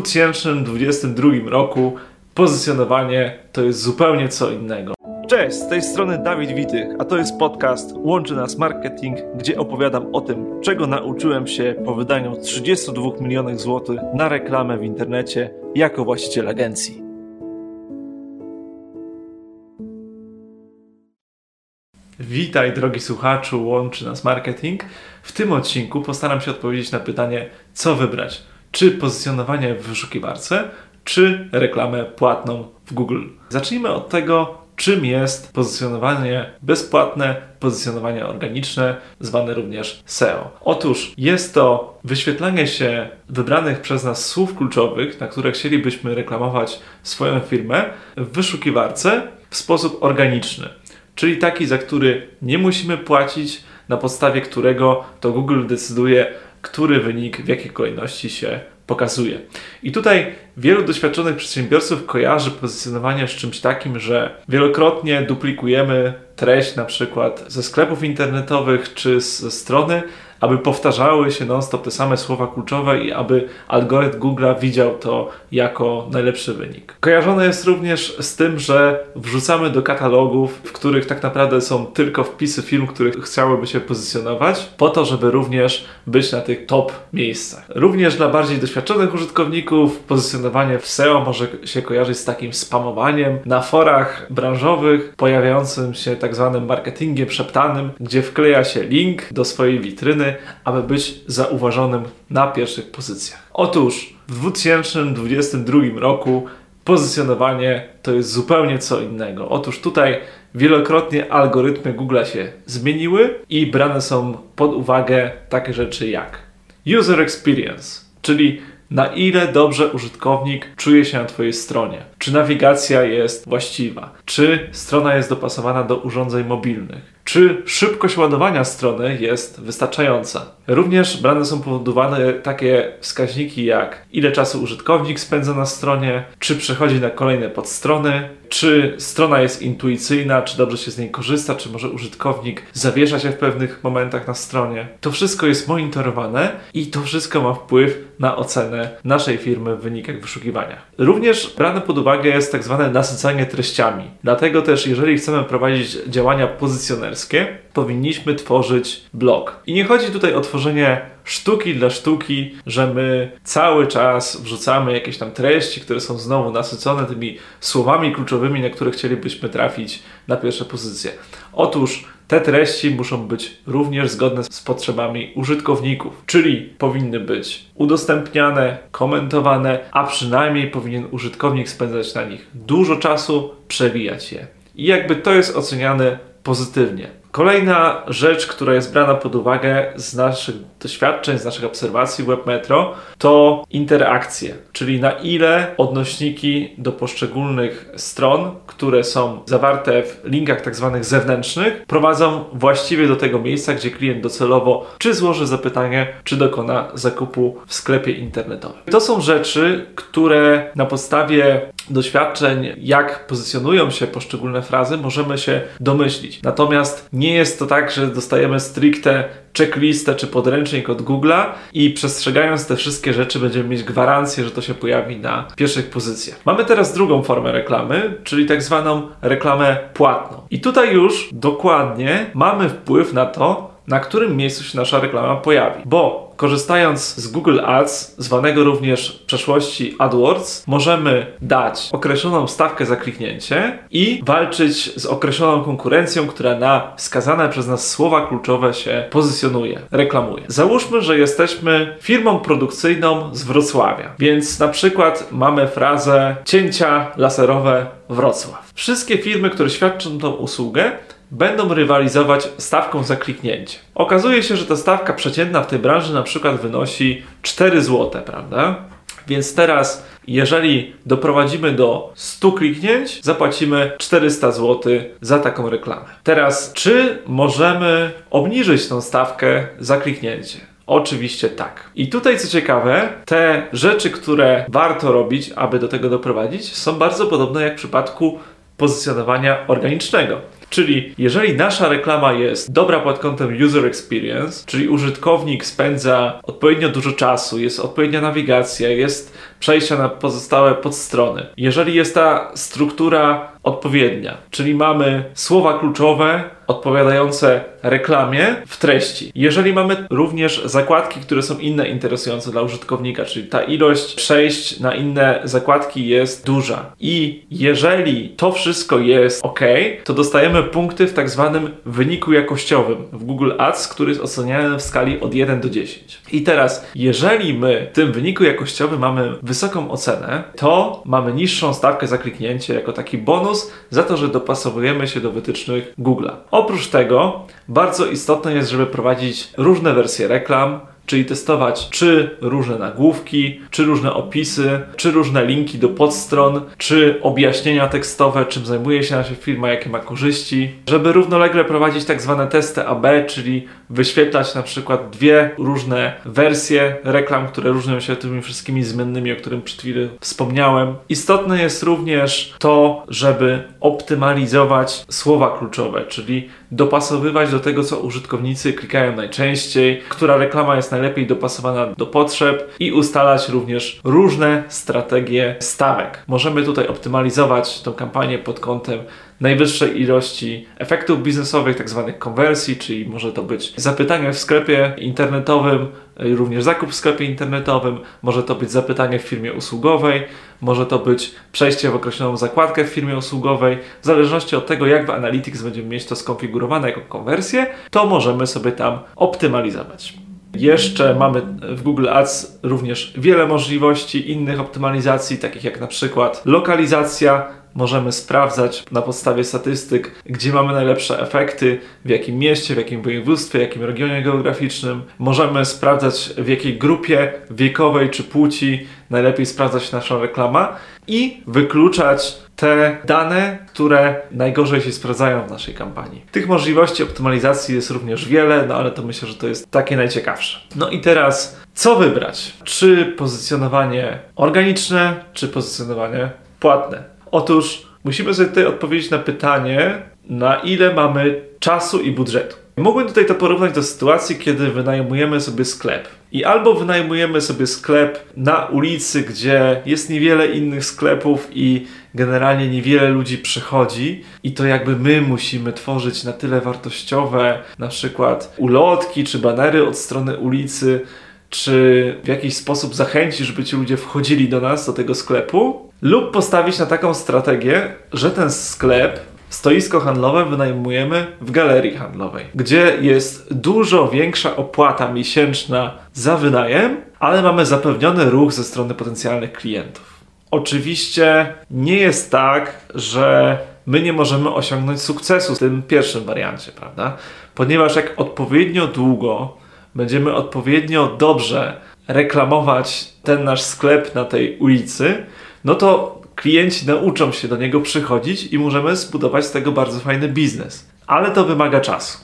2022 roku pozycjonowanie to jest zupełnie co innego. Cześć, z tej strony Dawid Witych, a to jest podcast Łączy Nas Marketing, gdzie opowiadam o tym, czego nauczyłem się po wydaniu 32 milionów złotych na reklamę w internecie jako właściciel agencji. Witaj drogi słuchaczu, łączy nas marketing. W tym odcinku postaram się odpowiedzieć na pytanie, co wybrać. Czy pozycjonowanie w wyszukiwarce, czy reklamę płatną w Google. Zacznijmy od tego, czym jest pozycjonowanie bezpłatne, pozycjonowanie organiczne, zwane również SEO. Otóż jest to wyświetlanie się wybranych przez nas słów kluczowych, na które chcielibyśmy reklamować swoją firmę w wyszukiwarce w sposób organiczny czyli taki, za który nie musimy płacić, na podstawie którego to Google decyduje, który wynik w jakiej kolejności się pokazuje. I tutaj wielu doświadczonych przedsiębiorców kojarzy pozycjonowanie z czymś takim, że wielokrotnie duplikujemy treść na przykład ze sklepów internetowych czy ze strony, aby powtarzały się non-stop te same słowa kluczowe i aby algorytm Google'a widział to jako najlepszy wynik. Kojarzone jest również z tym, że wrzucamy do katalogów, w których tak naprawdę są tylko wpisy firm, których chciałyby się pozycjonować, po to, żeby również być na tych top miejscach. Również dla bardziej doświadczonych użytkowników pozycjonowanie w SEO może się kojarzyć z takim spamowaniem na forach branżowych, pojawiającym się tak zwanym marketingiem szeptanym, gdzie wkleja się link do swojej witryny, aby być zauważonym na pierwszych pozycjach. Otóż w 2022 roku pozycjonowanie to jest zupełnie co innego. Otóż tutaj wielokrotnie algorytmy Google się zmieniły i brane są pod uwagę takie rzeczy jak user experience, czyli na ile dobrze użytkownik czuje się na Twojej stronie, czy nawigacja jest właściwa, czy strona jest dopasowana do urządzeń mobilnych, czy szybkość ładowania strony jest wystarczająca. Również brane są powodowane takie wskaźniki jak ile czasu użytkownik spędza na stronie, czy przechodzi na kolejne podstrony, czy strona jest intuicyjna, czy dobrze się z niej korzysta, czy może użytkownik zawiesza się w pewnych momentach na stronie. To wszystko jest monitorowane i to wszystko ma wpływ na ocenę naszej firmy w wynikach wyszukiwania. Również brane pod uwagę jest tak zwane nasycanie treściami. Dlatego też, jeżeli chcemy prowadzić działania pozycjonerskie, powinniśmy tworzyć blog. I nie chodzi tutaj o tworzenie sztuki dla sztuki, że my cały czas wrzucamy jakieś tam treści, które są znowu nasycone tymi słowami kluczowymi, na które chcielibyśmy trafić na pierwsze pozycje. Otóż te treści muszą być również zgodne z potrzebami użytkowników, czyli powinny być udostępniane, komentowane, a przynajmniej powinien użytkownik spędzać na nich dużo czasu, przewijać je. I jakby to jest oceniane pozytywnie. Kolejna rzecz, która jest brana pod uwagę z naszych doświadczeń, z naszych obserwacji WebMetro, to interakcje, czyli na ile odnośniki do poszczególnych stron, które są zawarte w linkach tak zwanych zewnętrznych, prowadzą właściwie do tego miejsca, gdzie klient docelowo czy złoży zapytanie, czy dokona zakupu w sklepie internetowym. To są rzeczy, które na podstawie doświadczeń, jak pozycjonują się poszczególne frazy, możemy się domyślić. Natomiast nie jest to tak, że dostajemy stricte checklistę czy podręcznik od Google'a i przestrzegając te wszystkie rzeczy będziemy mieć gwarancję, że to się pojawi na pierwszych pozycjach. Mamy teraz drugą formę reklamy, czyli tak zwaną reklamę płatną. I tutaj już dokładnie mamy wpływ na to, na którym miejscu się nasza reklama pojawi. Bo korzystając z Google Ads, zwanego również w przeszłości AdWords, możemy dać określoną stawkę za kliknięcie i walczyć z określoną konkurencją, która na wskazane przez nas słowa kluczowe się pozycjonuje, reklamuje. Załóżmy, że jesteśmy firmą produkcyjną z Wrocławia, więc na przykład mamy frazę cięcia laserowe Wrocław. Wszystkie firmy, które świadczą tą usługę, będą rywalizować stawką za kliknięcie. Okazuje się, że ta stawka przeciętna w tej branży na przykład wynosi 4 zł, prawda? Więc teraz, jeżeli doprowadzimy do 100 kliknięć, zapłacimy 400 zł za taką reklamę. Teraz, czy możemy obniżyć tą stawkę za kliknięcie? Oczywiście tak. I tutaj co ciekawe, te rzeczy, które warto robić, aby do tego doprowadzić, są bardzo podobne jak w przypadku pozycjonowania organicznego. Czyli jeżeli nasza reklama jest dobra pod kątem user experience, czyli użytkownik spędza odpowiednio dużo czasu, jest odpowiednia nawigacja, jest przejścia na pozostałe podstrony. Jeżeli jest ta struktura odpowiednia, czyli mamy słowa kluczowe odpowiadające reklamie w treści. Jeżeli mamy również zakładki, które są inne interesujące dla użytkownika, czyli ta ilość przejść na inne zakładki jest duża. I jeżeli to wszystko jest ok, to dostajemy punkty w tak zwanym wyniku jakościowym w Google Ads, który jest oceniany w skali od 1 do 10. I teraz, jeżeli my w tym wyniku jakościowym mamy wysoką ocenę, to mamy niższą stawkę za kliknięcie jako taki bonus za to, że dopasowujemy się do wytycznych Google'a. Oprócz tego bardzo istotne jest, żeby prowadzić różne wersje reklam, czyli testować czy różne nagłówki, czy różne opisy, czy różne linki do podstron, czy objaśnienia tekstowe, czym zajmuje się nasza firma, jakie ma korzyści, żeby równolegle prowadzić tak zwane testy AB, czyli wyświetlać na przykład dwie różne wersje reklam, które różnią się tymi wszystkimi zmiennymi, o którym przed chwilą wspomniałem. Istotne jest również to, żeby optymalizować słowa kluczowe, czyli dopasowywać do tego, co użytkownicy klikają najczęściej, która reklama jest najlepiej dopasowana do potrzeb i ustalać również różne strategie stawek. Możemy tutaj optymalizować tą kampanię pod kątem najwyższej ilości efektów biznesowych, tak zwanych konwersji, czyli może to być zapytanie w sklepie internetowym, również zakup w sklepie internetowym, może to być zapytanie w firmie usługowej, może to być przejście w określoną zakładkę w firmie usługowej. W zależności od tego, jak w Analytics będziemy mieć to skonfigurowane jako konwersję, to możemy sobie tam optymalizować. Jeszcze mamy w Google Ads również wiele możliwości innych optymalizacji, takich jak na przykład lokalizacja, możemy sprawdzać na podstawie statystyk, gdzie mamy najlepsze efekty, w jakim mieście, w jakim województwie, w jakim regionie geograficznym. Możemy sprawdzać w jakiej grupie wiekowej czy płci najlepiej sprawdza się nasza reklama i wykluczać te dane, które najgorzej się sprawdzają w naszej kampanii. Tych możliwości optymalizacji jest również wiele, no ale to myślę, że to jest takie najciekawsze. No i teraz, co wybrać? Czy pozycjonowanie organiczne, czy pozycjonowanie płatne? Otóż musimy sobie tutaj odpowiedzieć na pytanie, na ile mamy czasu i budżetu. Mógłbym tutaj to porównać do sytuacji, kiedy wynajmujemy sobie sklep. I albo wynajmujemy sobie sklep na ulicy, gdzie jest niewiele innych sklepów i generalnie niewiele ludzi przychodzi, i to jakby my musimy tworzyć na tyle wartościowe, na przykład ulotki czy banery od strony ulicy, czy w jakiś sposób zachęcić, żeby ci ludzie wchodzili do nas, do tego sklepu, lub postawić na taką strategię, że ten sklep, stoisko handlowe wynajmujemy w galerii handlowej, gdzie jest dużo większa opłata miesięczna za wynajem, ale mamy zapewniony ruch ze strony potencjalnych klientów. Oczywiście nie jest tak, że my nie możemy osiągnąć sukcesu w tym pierwszym wariancie, prawda? Ponieważ jak odpowiednio długo będziemy odpowiednio dobrze reklamować ten nasz sklep na tej ulicy, no to klienci nauczą się do niego przychodzić i możemy zbudować z tego bardzo fajny biznes. Ale to wymaga czasu.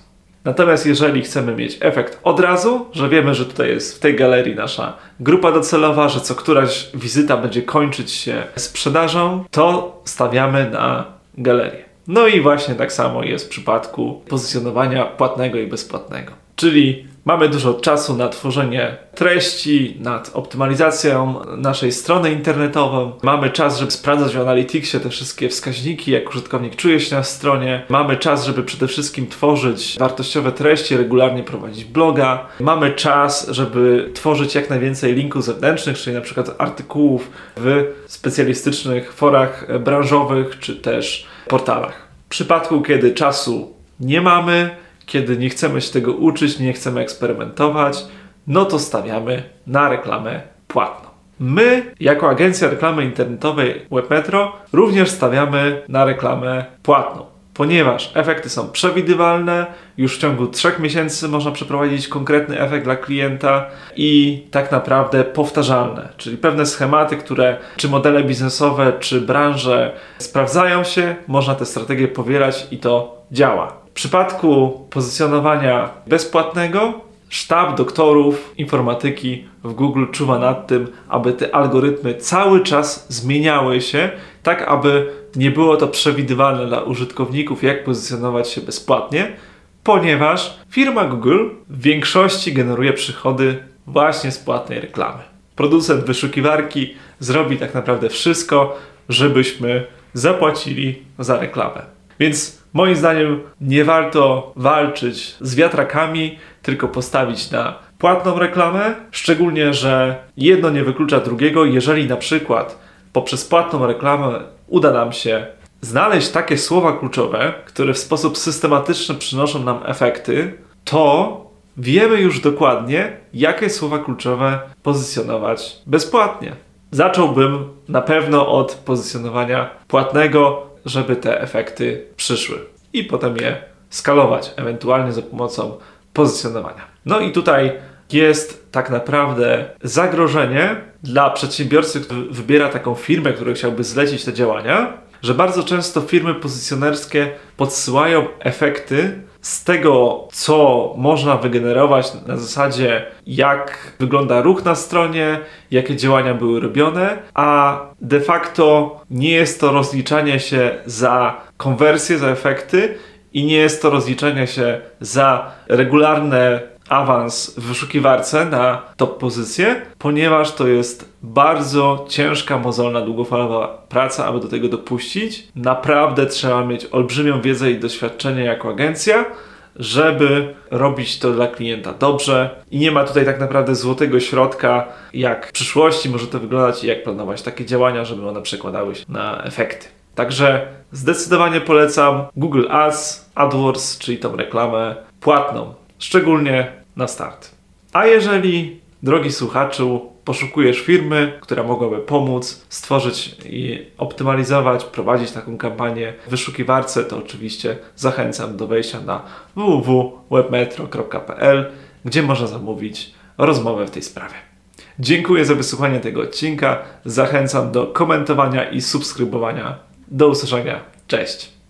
Natomiast jeżeli chcemy mieć efekt od razu, że wiemy, że tutaj jest w tej galerii nasza grupa docelowa, że co któraś wizyta będzie kończyć się sprzedażą, to stawiamy na galerię. No i właśnie tak samo jest w przypadku pozycjonowania płatnego i bezpłatnego. Czyli Mamy dużo czasu na tworzenie treści, nad optymalizacją naszej strony internetowej. Mamy czas, żeby sprawdzać w Analyticsie te wszystkie wskaźniki, jak użytkownik czuje się na stronie. Mamy czas, żeby przede wszystkim tworzyć wartościowe treści, regularnie prowadzić bloga. Mamy czas, żeby tworzyć jak najwięcej linków zewnętrznych, czyli na przykład artykułów w specjalistycznych forach branżowych czy też portalach. W przypadku, kiedy czasu nie mamy, kiedy nie chcemy się tego uczyć, nie chcemy eksperymentować, no to stawiamy na reklamę płatną. My, jako agencja reklamy internetowej Webmetro, również stawiamy na reklamę płatną, ponieważ efekty są przewidywalne, już w ciągu trzech miesięcy można przeprowadzić konkretny efekt dla klienta i tak naprawdę powtarzalne, czyli pewne schematy, które czy modele biznesowe, czy branże sprawdzają się, można te strategie powielać i to działa. W przypadku pozycjonowania bezpłatnego, sztab doktorów informatyki w Google czuwa nad tym, aby te algorytmy cały czas zmieniały się, tak aby nie było to przewidywalne dla użytkowników, jak pozycjonować się bezpłatnie, ponieważ firma Google w większości generuje przychody właśnie z płatnej reklamy. Producent wyszukiwarki zrobi tak naprawdę wszystko, żebyśmy zapłacili za reklamę. Więc moim zdaniem nie warto walczyć z wiatrakami, tylko postawić na płatną reklamę, szczególnie, że jedno nie wyklucza drugiego. Jeżeli na przykład poprzez płatną reklamę uda nam się znaleźć takie słowa kluczowe, które w sposób systematyczny przynoszą nam efekty, to wiemy już dokładnie, jakie słowa kluczowe pozycjonować bezpłatnie. Zacząłbym na pewno od pozycjonowania płatnego, żeby te efekty przyszły i potem je skalować, ewentualnie za pomocą pozycjonowania. No i tutaj jest tak naprawdę zagrożenie dla przedsiębiorcy, który wybiera taką firmę, która chciałby zlecić te działania, że bardzo często firmy pozycjonerskie podsyłają efekty z tego, co można wygenerować na zasadzie, jak wygląda ruch na stronie, jakie działania były robione, a de facto nie jest to rozliczanie się za konwersję, za efekty i nie jest to rozliczanie się za regularne awans w wyszukiwarce na top pozycję, ponieważ to jest bardzo ciężka, mozolna, długofalowa praca, aby do tego dopuścić. Naprawdę trzeba mieć olbrzymią wiedzę i doświadczenie jako agencja, żeby robić to dla klienta dobrze. I nie ma tutaj tak naprawdę złotego środka, jak w przyszłości może to wyglądać i jak planować takie działania, żeby one przekładały się na efekty. Także zdecydowanie polecam Google Ads, AdWords, czyli tą reklamę płatną, szczególnie na start. A jeżeli, drogi słuchaczu, poszukujesz firmy, która mogłaby pomóc stworzyć i optymalizować, prowadzić taką kampanię w wyszukiwarce, to oczywiście zachęcam do wejścia na www.webmetro.pl, gdzie można zamówić rozmowę w tej sprawie. Dziękuję za wysłuchanie tego odcinka. Zachęcam do komentowania i subskrybowania. Do usłyszenia. Cześć.